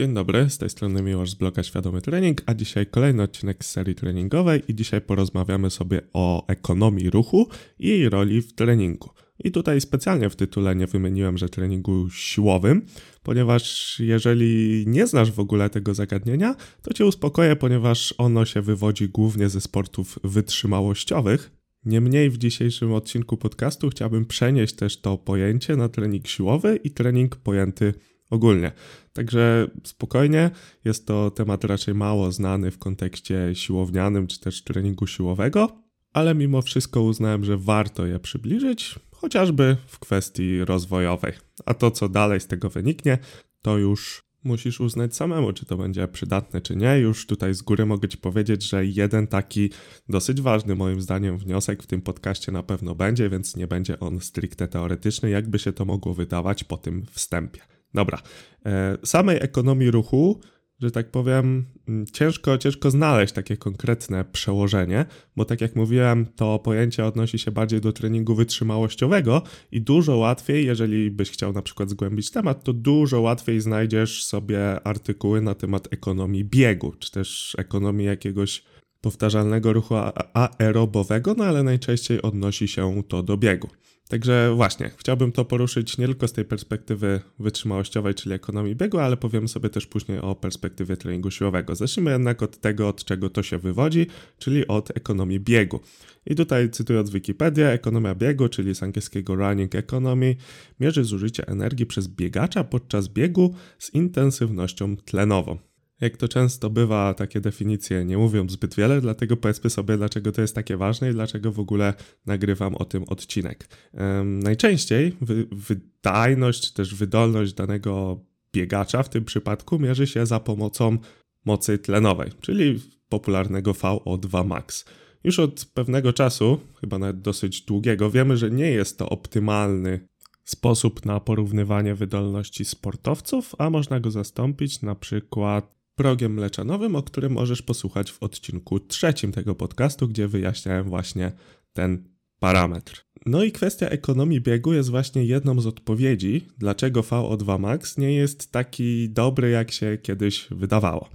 Dzień dobry, z tej strony Miłosz z bloga Świadomy Trening, a dzisiaj kolejny odcinek z serii treningowej i dzisiaj porozmawiamy sobie o ekonomii ruchu i jej roli w treningu. I tutaj specjalnie w tytule nie wymieniłem, że treningu siłowym, ponieważ jeżeli nie znasz w ogóle tego zagadnienia, to cię uspokoję, ponieważ ono się wywodzi głównie ze sportów wytrzymałościowych. Niemniej w dzisiejszym odcinku podcastu chciałbym przenieść też to pojęcie na trening siłowy i trening pojęty ogólnie. Także spokojnie, jest to temat raczej mało znany w kontekście siłownianym czy też treningu siłowego, ale mimo wszystko uznałem, że warto je przybliżyć, chociażby w kwestii rozwojowej. A to, co dalej z tego wyniknie, to już musisz uznać samemu, czy to będzie przydatne, czy nie. Już tutaj z góry mogę Ci powiedzieć, że jeden taki dosyć ważny moim zdaniem wniosek w tym podcaście na pewno będzie, więc nie będzie on stricte teoretyczny, jakby się to mogło wydawać po tym wstępie. Dobra, e, samej ekonomii ruchu, że tak powiem, mm, ciężko, ciężko znaleźć takie konkretne przełożenie, bo tak jak mówiłem, to pojęcie odnosi się bardziej do treningu wytrzymałościowego i dużo łatwiej, jeżeli byś chciał na przykład zgłębić temat, to dużo łatwiej znajdziesz sobie artykuły na temat ekonomii biegu, czy też ekonomii jakiegoś powtarzalnego ruchu aerobowego, no ale najczęściej odnosi się to do biegu. Także właśnie, chciałbym to poruszyć nie tylko z tej perspektywy wytrzymałościowej, czyli ekonomii biegu, ale powiem sobie też później o perspektywie treningu siłowego. Zacznijmy jednak od tego, od czego to się wywodzi, czyli od ekonomii biegu. I tutaj cytując Wikipedię, ekonomia biegu, czyli z angielskiego running economy, mierzy zużycie energii przez biegacza podczas biegu z intensywnością tlenową. Jak to często bywa, takie definicje nie mówią zbyt wiele, dlatego powiedzmy sobie, dlaczego to jest takie ważne i dlaczego w ogóle nagrywam o tym odcinek. Um, najczęściej wy, wydajność czy też wydolność danego biegacza w tym przypadku mierzy się za pomocą mocy tlenowej, czyli popularnego VO2 max. Już od pewnego czasu, chyba nawet dosyć długiego, wiemy, że nie jest to optymalny sposób na porównywanie wydolności sportowców, a można go zastąpić na przykład progiem mleczanowym, o którym możesz posłuchać w odcinku trzecim tego podcastu, gdzie wyjaśniałem właśnie ten parametr. No i kwestia ekonomii biegu jest właśnie jedną z odpowiedzi, dlaczego VO2 max nie jest taki dobry, jak się kiedyś wydawało.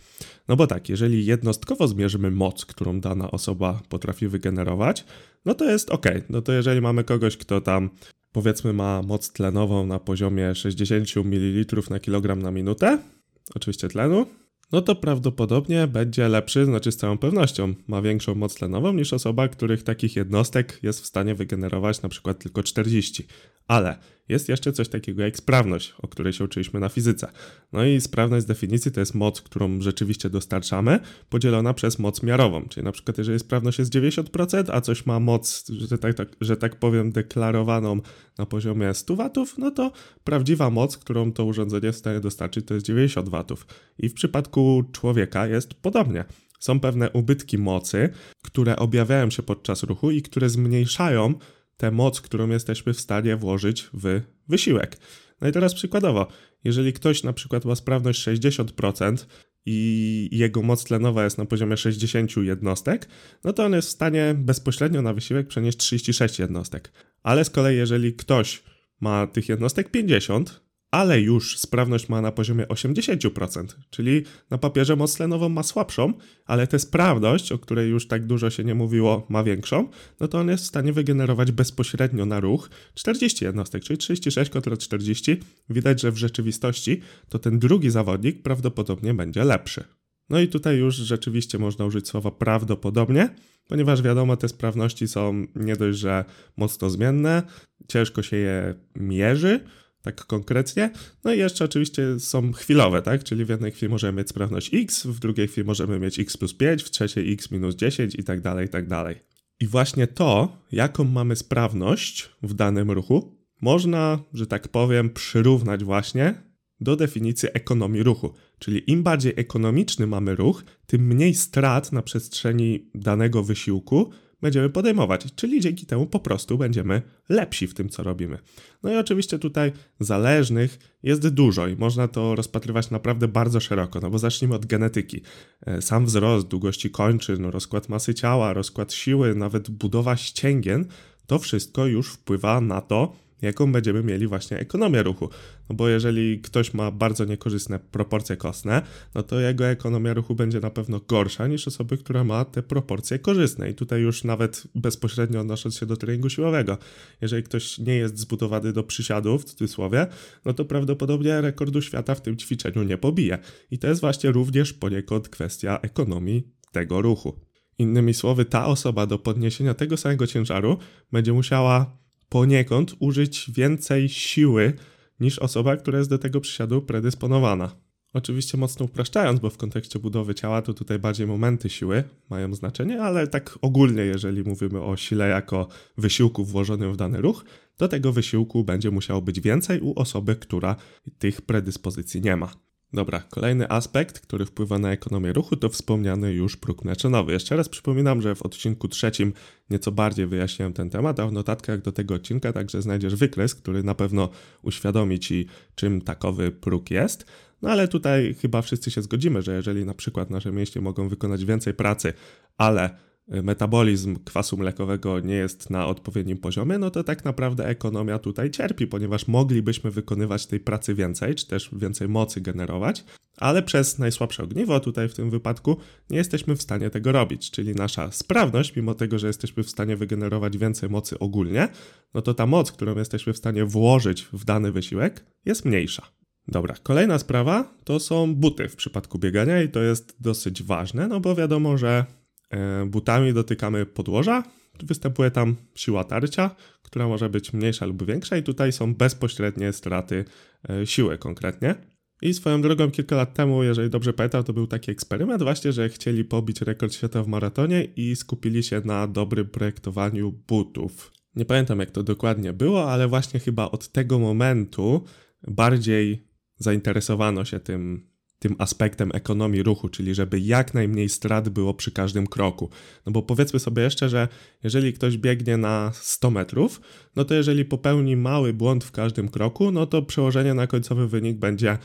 No bo tak, jeżeli jednostkowo zmierzymy moc, którą dana osoba potrafi wygenerować, no to jest ok. No to jeżeli mamy kogoś, kto tam powiedzmy ma moc tlenową na poziomie 60 ml na kilogram na minutę, oczywiście tlenu, no to prawdopodobnie będzie lepszy, znaczy z całą pewnością ma większą moc tlenową niż osoba, których takich jednostek jest w stanie wygenerować na przykład tylko 40. Ale jest jeszcze coś takiego jak sprawność, o której się uczyliśmy na fizyce. No i sprawność z definicji to jest moc, którą rzeczywiście dostarczamy, podzielona przez moc miarową. Czyli na przykład jeżeli sprawność jest 90%, a coś ma moc, że tak, tak, że tak powiem, deklarowaną na poziomie 100 watów, no to prawdziwa moc, którą to urządzenie jest w stanie dostarczyć, to jest 90 watów. I w przypadku człowieka jest podobnie są pewne ubytki mocy, które objawiają się podczas ruchu i które zmniejszają tę moc, którą jesteśmy w stanie włożyć w wysiłek. No i teraz przykładowo, jeżeli ktoś na przykład ma sprawność 60% i jego moc tlenowa jest na poziomie 60 jednostek, no to on jest w stanie bezpośrednio na wysiłek przenieść 36 jednostek. Ale z kolei jeżeli ktoś ma tych jednostek 50, ale już sprawność ma na poziomie 80%, czyli na papierze moc tlenową ma słabszą, ale tę sprawność, o której już tak dużo się nie mówiło, ma większą, no to on jest w stanie wygenerować bezpośrednio na ruch 40 jednostek, czyli 36 kontra 40. Widać, że w rzeczywistości to ten drugi zawodnik prawdopodobnie będzie lepszy. No i tutaj już rzeczywiście można użyć słowa prawdopodobnie, ponieważ wiadomo, te sprawności są nie dość, że mocno zmienne, ciężko się je mierzy, tak konkretnie. No i jeszcze oczywiście są chwilowe, tak? Czyli w jednej chwili możemy mieć sprawność x, w drugiej chwili możemy mieć x plus 5, w trzeciej x minus 10 i tak dalej, i tak dalej. I właśnie to, jaką mamy sprawność w danym ruchu, można, że tak powiem, przyrównać właśnie do definicji ekonomii ruchu. Czyli im bardziej ekonomiczny mamy ruch, tym mniej strat na przestrzeni danego wysiłku będziemy podejmować, czyli dzięki temu po prostu będziemy lepsi w tym, co robimy. No i oczywiście tutaj zależnych jest dużo i można to rozpatrywać naprawdę bardzo szeroko, no bo zacznijmy od genetyki. E, sam wzrost, długości kończyn, rozkład masy ciała, rozkład siły, nawet budowa ścięgien, to wszystko już wpływa na to, jaką będziemy mieli właśnie ekonomię ruchu. No bo jeżeli ktoś ma bardzo niekorzystne proporcje kostne, no to jego ekonomia ruchu będzie na pewno gorsza niż osoby, która ma te proporcje korzystne. I tutaj już nawet bezpośrednio odnosząc się do treningu siłowego, jeżeli ktoś nie jest zbudowany do przysiadów, w cudzysłowie, no to prawdopodobnie rekordu świata w tym ćwiczeniu nie pobije. I to jest właśnie również poniekąd kwestia ekonomii tego ruchu. Innymi słowy, ta osoba do podniesienia tego samego ciężaru będzie musiała poniekąd użyć więcej siły niż osoba, która jest do tego przysiadu predysponowana. Oczywiście mocno upraszczając, bo w kontekście budowy ciała to tutaj bardziej momenty siły mają znaczenie, ale tak ogólnie, jeżeli mówimy o sile jako wysiłku włożonym w dany ruch, to tego wysiłku będzie musiało być więcej u osoby, która tych predyspozycji nie ma. Dobra, kolejny aspekt, który wpływa na ekonomię ruchu, to wspomniany już próg mleczanowy. Jeszcze raz przypominam, że w odcinku trzecim nieco bardziej wyjaśniłem ten temat, a w notatkach do tego odcinka także znajdziesz wykres, który na pewno uświadomi Ci, czym takowy próg jest. No ale tutaj chyba wszyscy się zgodzimy, że jeżeli na przykład nasze mięśnie mogą wykonać więcej pracy, ale metabolizm kwasu mlekowego nie jest na odpowiednim poziomie, no to tak naprawdę ekonomia tutaj cierpi, ponieważ moglibyśmy wykonywać tej pracy więcej, czy też więcej mocy generować, ale przez najsłabsze ogniwo tutaj w tym wypadku nie jesteśmy w stanie tego robić, czyli nasza sprawność, mimo tego, że jesteśmy w stanie wygenerować więcej mocy ogólnie, no to ta moc, którą jesteśmy w stanie włożyć w dany wysiłek, jest mniejsza. Dobra, kolejna sprawa to są buty w przypadku biegania i to jest dosyć ważne, no bo wiadomo, że butami dotykamy podłoża, występuje tam siła tarcia, która może być mniejsza lub większa i tutaj są bezpośrednie straty e, siły konkretnie. I swoją drogą kilka lat temu, jeżeli dobrze pamiętam, to był taki eksperyment właśnie, że chcieli pobić rekord świata w maratonie i skupili się na dobrym projektowaniu butów. Nie pamiętam jak to dokładnie było, ale właśnie chyba od tego momentu bardziej zainteresowano się tym tym aspektem ekonomii ruchu, czyli żeby jak najmniej strat było przy każdym kroku. No bo powiedzmy sobie jeszcze, że jeżeli ktoś biegnie na 100 metrów, no to jeżeli popełni mały błąd w każdym kroku, no to przełożenie na końcowy wynik będzie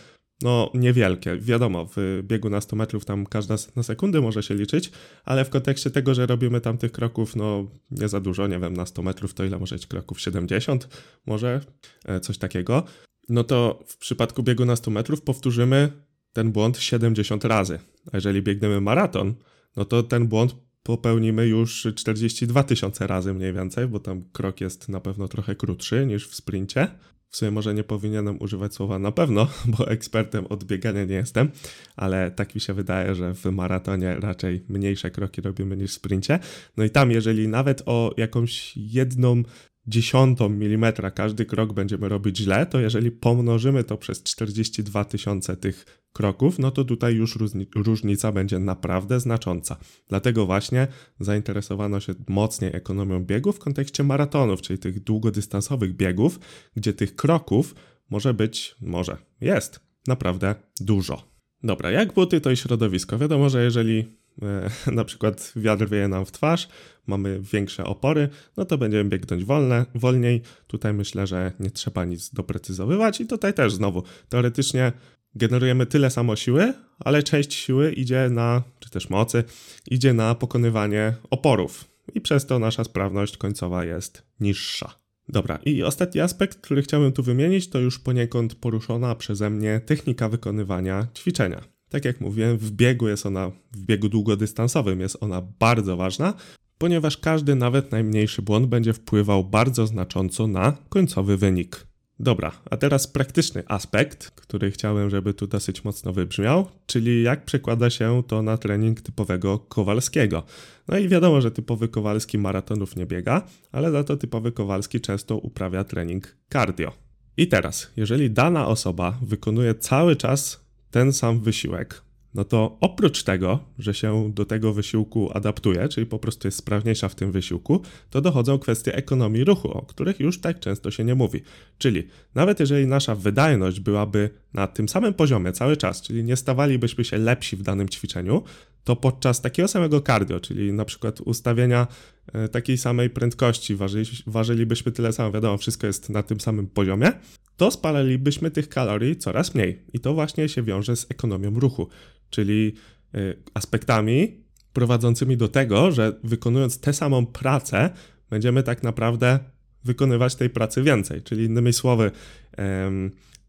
no niewielkie. Wiadomo, w biegu na 100 metrów tam każda na sekundy może się liczyć, ale w kontekście tego, że robimy tam tych kroków, no nie za dużo, nie wiem, na 100 metrów to ile może być kroków? 70 może? E, coś takiego. No to w przypadku biegu na 100 metrów powtórzymy ten błąd 70 razy. A jeżeli biegniemy maraton, no to ten błąd popełnimy już 42 tysiące razy mniej więcej, bo tam krok jest na pewno trochę krótszy niż w sprincie. W sumie może nie powinienem używać słowa na pewno, bo ekspertem od biegania nie jestem, ale tak mi się wydaje, że w maratonie raczej mniejsze kroki robimy niż w sprincie. No i tam, jeżeli nawet o jakąś jedną dziesiątą milimetra każdy krok będziemy robić źle, to jeżeli pomnożymy to przez 42 tysiące tych kroków, no to tutaj już różnica będzie naprawdę znacząca. Dlatego właśnie zainteresowano się mocniej ekonomią biegów w kontekście maratonów, czyli tych długodystansowych biegów, gdzie tych kroków może być, może jest naprawdę dużo. Dobra, jak buty, to i środowisko. Wiadomo, że jeżeli na przykład wiatr wieje nam w twarz, mamy większe opory, no to będziemy biegnąć wolne, wolniej. Tutaj myślę, że nie trzeba nic doprecyzowywać i tutaj też znowu teoretycznie generujemy tyle samo siły, ale część siły idzie na, czy też mocy, idzie na pokonywanie oporów i przez to nasza sprawność końcowa jest niższa. Dobra, i ostatni aspekt, który chciałbym tu wymienić, to już poniekąd poruszona przeze mnie technika wykonywania ćwiczenia. Tak jak mówiłem, w biegu jest ona, w biegu długodystansowym jest ona bardzo ważna, ponieważ każdy, nawet najmniejszy błąd będzie wpływał bardzo znacząco na końcowy wynik. Dobra, a teraz praktyczny aspekt, który chciałem, żeby tu dosyć mocno wybrzmiał, czyli jak przekłada się to na trening typowego Kowalskiego. No i wiadomo, że typowy Kowalski maratonów nie biega, ale za to typowy Kowalski często uprawia trening cardio. I teraz, jeżeli dana osoba wykonuje cały czas ten sam wysiłek, no to oprócz tego, że się do tego wysiłku adaptuje, czyli po prostu jest sprawniejsza w tym wysiłku, to dochodzą kwestie ekonomii ruchu, o których już tak często się nie mówi. Czyli nawet jeżeli nasza wydajność byłaby na tym samym poziomie cały czas, czyli nie stawalibyśmy się lepsi w danym ćwiczeniu, to podczas takiego samego cardio, czyli na przykład ustawienia e, takiej samej prędkości, ważyli, ważylibyśmy tyle samo, wiadomo, wszystko jest na tym samym poziomie, to spalalibyśmy tych kalorii coraz mniej. I to właśnie się wiąże z ekonomią ruchu, czyli y, aspektami prowadzącymi do tego, że wykonując tę samą pracę, będziemy tak naprawdę wykonywać tej pracy więcej. Czyli innymi słowy,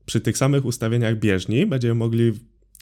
przy tych samych ustawieniach bieżni będziemy mogli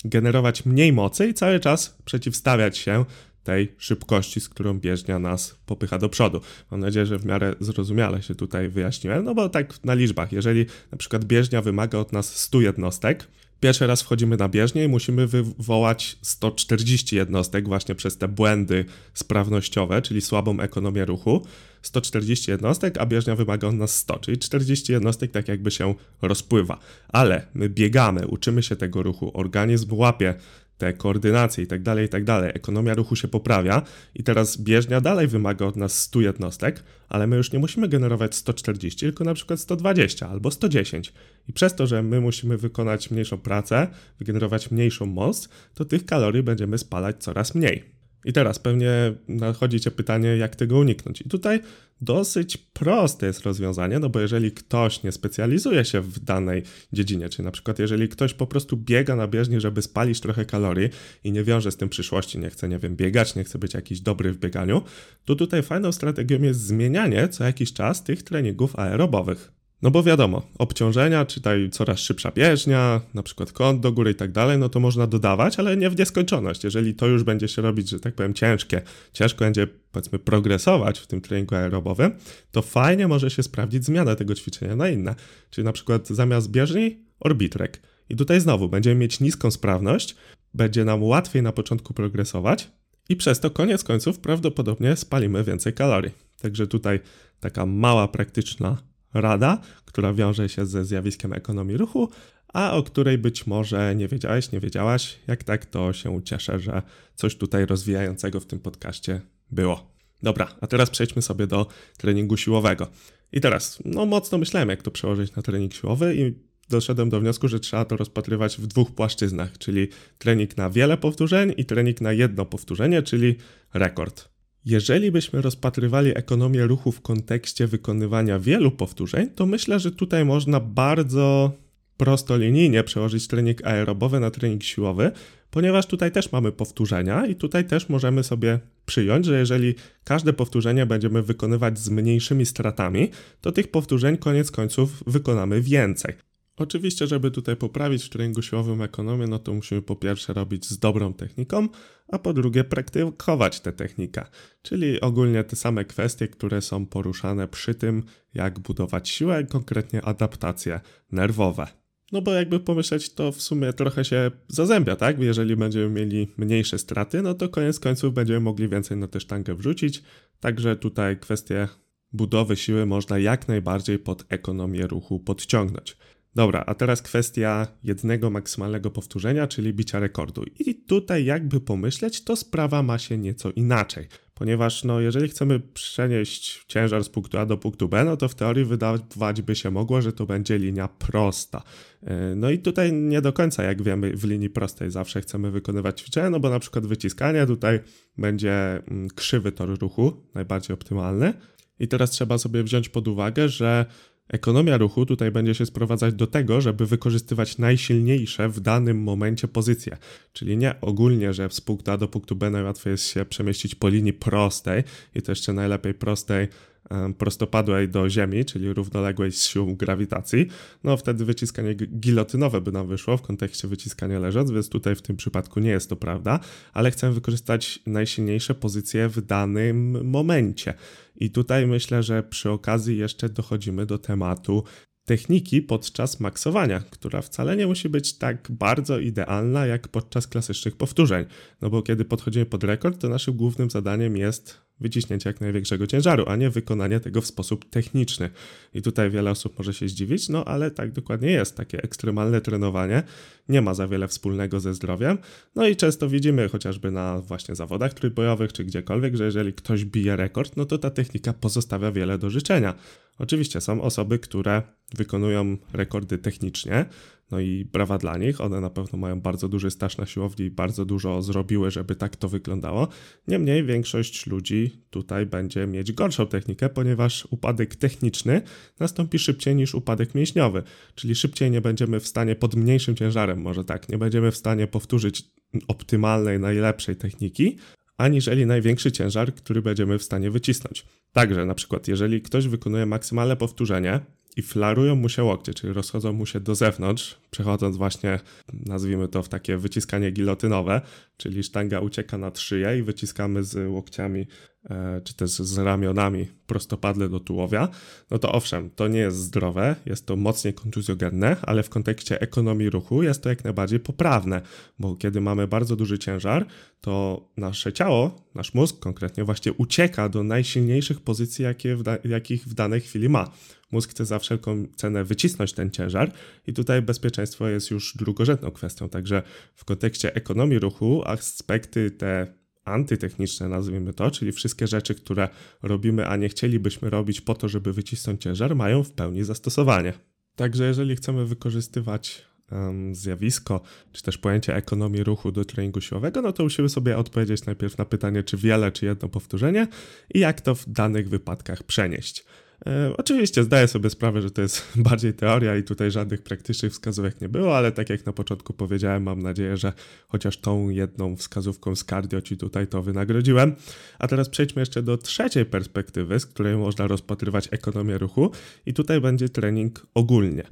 generować mniej mocy i cały czas przeciwstawiać się tej szybkości, z którą bieżnia nas popycha do przodu. Mam nadzieję, że w miarę zrozumiale się tutaj wyjaśniłem, no bo tak na liczbach, jeżeli na przykład bieżnia wymaga od nas 100 jednostek, Pierwszy raz wchodzimy na bieżnię i musimy wywołać 140 jednostek właśnie przez te błędy sprawnościowe, czyli słabą ekonomię ruchu. 140 jednostek, a bieżnia wymaga od nas 100, czyli 40 jednostek tak jakby się rozpływa. Ale my biegamy, uczymy się tego ruchu, organizm łapie te koordynacje i tak dalej, i tak dalej. Ekonomia ruchu się poprawia i teraz bieżnia dalej wymaga od nas 100 jednostek, ale my już nie musimy generować 140, tylko na przykład 120 albo 110. I przez to, że my musimy wykonać mniejszą pracę, wygenerować mniejszą moc, to tych kalorii będziemy spalać coraz mniej. I teraz pewnie nadchodzi Cię pytanie, jak tego uniknąć. I tutaj dosyć proste jest rozwiązanie, no bo jeżeli ktoś nie specjalizuje się w danej dziedzinie, czyli na przykład jeżeli ktoś po prostu biega na bieżni, żeby spalić trochę kalorii i nie wiąże z tym przyszłości, nie chce, nie wiem, biegać, nie chce być jakiś dobry w bieganiu, to tutaj fajną strategią jest zmienianie co jakiś czas tych treningów aerobowych. No bo wiadomo, obciążenia, czytaj coraz szybsza bieżnia, na przykład kąt do góry i tak dalej, no to można dodawać, ale nie w nieskończoność. Jeżeli to już będzie się robić, że tak powiem, ciężkie, ciężko będzie powiedzmy progresować w tym treningu aerobowym, to fajnie może się sprawdzić zmiana tego ćwiczenia na inne. Czyli na przykład zamiast bieżni, orbitrek. I tutaj znowu będziemy mieć niską sprawność, będzie nam łatwiej na początku progresować i przez to koniec końców prawdopodobnie spalimy więcej kalorii. Także tutaj taka mała praktyczna rada, która wiąże się ze zjawiskiem ekonomii ruchu, a o której być może nie wiedziałeś, nie wiedziałaś. Jak tak, to się cieszę, że coś tutaj rozwijającego w tym podcaście było. Dobra, a teraz przejdźmy sobie do treningu siłowego. I teraz, no mocno myślałem, jak to przełożyć na trening siłowy i doszedłem do wniosku, że trzeba to rozpatrywać w dwóch płaszczyznach, czyli trening na wiele powtórzeń i trening na jedno powtórzenie, czyli rekord. Jeżeli byśmy rozpatrywali ekonomię ruchu w kontekście wykonywania wielu powtórzeń, to myślę, że tutaj można bardzo prostolinijnie przełożyć trening aerobowy na trening siłowy, ponieważ tutaj też mamy powtórzenia i tutaj też możemy sobie przyjąć, że jeżeli każde powtórzenie będziemy wykonywać z mniejszymi stratami, to tych powtórzeń koniec końców wykonamy więcej. Oczywiście, żeby tutaj poprawić w siłowym ekonomię, no to musimy po pierwsze robić z dobrą techniką, a po drugie praktykować tę technikę, czyli ogólnie te same kwestie, które są poruszane przy tym, jak budować siłę, konkretnie adaptacje nerwowe. No bo jakby pomyśleć, to w sumie trochę się zazębia, tak? Jeżeli będziemy mieli mniejsze straty, no to koniec końców będziemy mogli więcej na tę sztangę wrzucić, także tutaj kwestie budowy siły można jak najbardziej pod ekonomię ruchu podciągnąć. Dobra, a teraz kwestia jednego maksymalnego powtórzenia, czyli bicia rekordu. I tutaj jakby pomyśleć, to sprawa ma się nieco inaczej. Ponieważ no, jeżeli chcemy przenieść ciężar z punktu A do punktu B, no to w teorii wydawać by się mogło, że to będzie linia prosta. E, no i tutaj nie do końca, jak wiemy, w linii prostej zawsze chcemy wykonywać ćwiczenia, no bo na przykład wyciskanie tutaj będzie mm, krzywy tor ruchu, najbardziej optymalny. I teraz trzeba sobie wziąć pod uwagę, że Ekonomia ruchu tutaj będzie się sprowadzać do tego, żeby wykorzystywać najsilniejsze w danym momencie pozycje. Czyli nie ogólnie, że z punktu A do punktu B najłatwiej jest się przemieścić po linii prostej i to jeszcze najlepiej prostej prostopadłej do Ziemi, czyli równoległej z siłą grawitacji, no wtedy wyciskanie gilotynowe by nam wyszło w kontekście wyciskania leżąc, więc tutaj w tym przypadku nie jest to prawda, ale chcę wykorzystać najsilniejsze pozycje w danym momencie. I tutaj myślę, że przy okazji jeszcze dochodzimy do tematu techniki podczas maksowania, która wcale nie musi być tak bardzo idealna jak podczas klasycznych powtórzeń. No bo kiedy podchodzimy pod rekord, to naszym głównym zadaniem jest wyciśnięcie jak największego ciężaru, a nie wykonanie tego w sposób techniczny. I tutaj wiele osób może się zdziwić, no ale tak dokładnie jest. Takie ekstremalne trenowanie nie ma za wiele wspólnego ze zdrowiem. No i często widzimy chociażby na właśnie zawodach trójbojowych czy gdziekolwiek, że jeżeli ktoś bije rekord, no to ta technika pozostawia wiele do życzenia. Oczywiście są osoby, które wykonują rekordy technicznie, no i brawa dla nich, one na pewno mają bardzo duży staż na siłowni i bardzo dużo zrobiły, żeby tak to wyglądało. Niemniej większość ludzi tutaj będzie mieć gorszą technikę, ponieważ upadek techniczny nastąpi szybciej niż upadek mięśniowy, czyli szybciej nie będziemy w stanie pod mniejszym ciężarem, może tak, nie będziemy w stanie powtórzyć optymalnej, najlepszej techniki, aniżeli największy ciężar, który będziemy w stanie wycisnąć. Także na przykład, jeżeli ktoś wykonuje maksymalne powtórzenie, i flarują mu się łokcie, czyli rozchodzą mu się do zewnątrz, przechodząc właśnie, nazwijmy to w takie wyciskanie gilotynowe, czyli sztanga ucieka na szyję i wyciskamy z łokciami czy też z ramionami prostopadle do tułowia, no to owszem, to nie jest zdrowe, jest to mocniej kontuzjogenne, ale w kontekście ekonomii ruchu jest to jak najbardziej poprawne, bo kiedy mamy bardzo duży ciężar, to nasze ciało, nasz mózg konkretnie właśnie ucieka do najsilniejszych pozycji, jakie w jakich w danej chwili ma. Mózg chce za wszelką cenę wycisnąć ten ciężar i tutaj bezpieczeństwo jest już drugorzędną kwestią. Także w kontekście ekonomii ruchu aspekty te antytechniczne, nazwijmy to, czyli wszystkie rzeczy, które robimy, a nie chcielibyśmy robić po to, żeby wycisnąć ciężar, mają w pełni zastosowanie. Także jeżeli chcemy wykorzystywać um, zjawisko, czy też pojęcie ekonomii ruchu do treningu siłowego, no to musimy sobie odpowiedzieć najpierw na pytanie, czy wiele, czy jedno powtórzenie i jak to w danych wypadkach przenieść. E, oczywiście zdaję sobie sprawę, że to jest bardziej teoria i tutaj żadnych praktycznych wskazówek nie było, ale tak jak na początku powiedziałem, mam nadzieję, że chociaż tą jedną wskazówką z cardio ci tutaj to wynagrodziłem. A teraz przejdźmy jeszcze do trzeciej perspektywy, z której można rozpatrywać ekonomię ruchu i tutaj będzie trening ogólnie.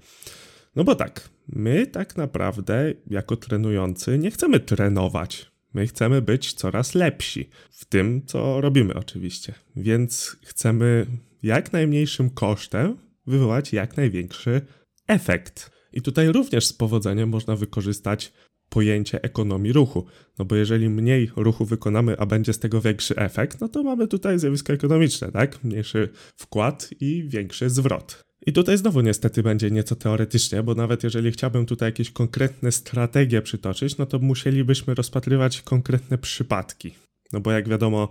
No bo tak, my tak naprawdę jako trenujący nie chcemy trenować. My chcemy być coraz lepsi w tym, co robimy, oczywiście. Więc chcemy jak najmniejszym kosztem wywołać jak największy efekt. I tutaj również z powodzeniem można wykorzystać pojęcie ekonomii ruchu. No bo jeżeli mniej ruchu wykonamy, a będzie z tego większy efekt, no to mamy tutaj zjawisko ekonomiczne, tak? Mniejszy wkład i większy zwrot. I tutaj znowu niestety będzie nieco teoretycznie, bo nawet jeżeli chciałbym tutaj jakieś konkretne strategie przytoczyć, no to musielibyśmy rozpatrywać konkretne przypadki. No bo jak wiadomo,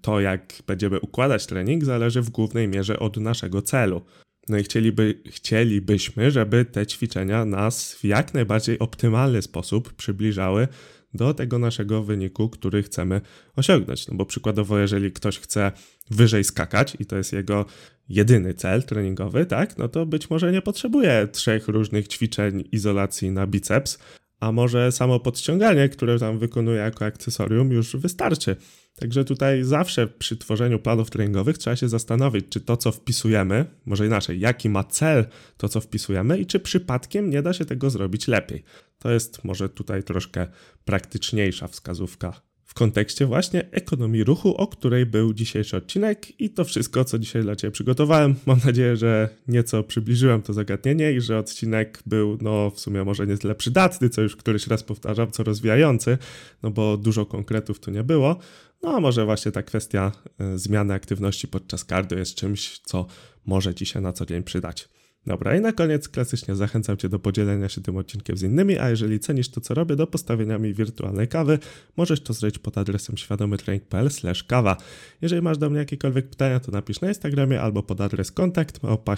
to jak będziemy układać trening zależy w głównej mierze od naszego celu. No i chcieliby, chcielibyśmy, żeby te ćwiczenia nas w jak najbardziej optymalny sposób przybliżały do tego naszego wyniku, który chcemy osiągnąć. No bo przykładowo, jeżeli ktoś chce wyżej skakać i to jest jego jedyny cel treningowy, tak, no to być może nie potrzebuje trzech różnych ćwiczeń izolacji na biceps, a może samo podciąganie, które tam wykonuje jako akcesorium, już wystarczy. Także tutaj zawsze przy tworzeniu planów treningowych trzeba się zastanowić, czy to, co wpisujemy, może inaczej, jaki ma cel to, co wpisujemy i czy przypadkiem nie da się tego zrobić lepiej. To jest może tutaj troszkę praktyczniejsza wskazówka kontekście właśnie ekonomii ruchu, o której był dzisiejszy odcinek i to wszystko, co dzisiaj dla Ciebie przygotowałem. Mam nadzieję, że nieco przybliżyłem to zagadnienie i że odcinek był, no w sumie może nie tyle przydatny, co już któryś raz powtarzam, co rozwijający, no bo dużo konkretów tu nie było. No a może właśnie ta kwestia y, zmiany aktywności podczas cardio jest czymś, co może Ci się na co dzień przydać. Dobra, i na koniec klasycznie zachęcam Cię do podzielenia się tym odcinkiem z innymi, a jeżeli cenisz to, co robię, do postawienia mi wirtualnej kawy, możesz to zrobić pod adresem świadomytrening.pl kawa. Jeżeli masz do mnie jakiekolwiek pytania, to napisz na Instagramie albo pod adres kontakt małpa.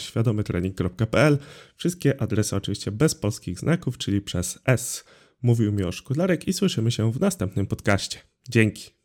Wszystkie adresy oczywiście bez polskich znaków, czyli przez S. Mówił Miłosz Kudlarek i słyszymy się w następnym podcaście. Dzięki.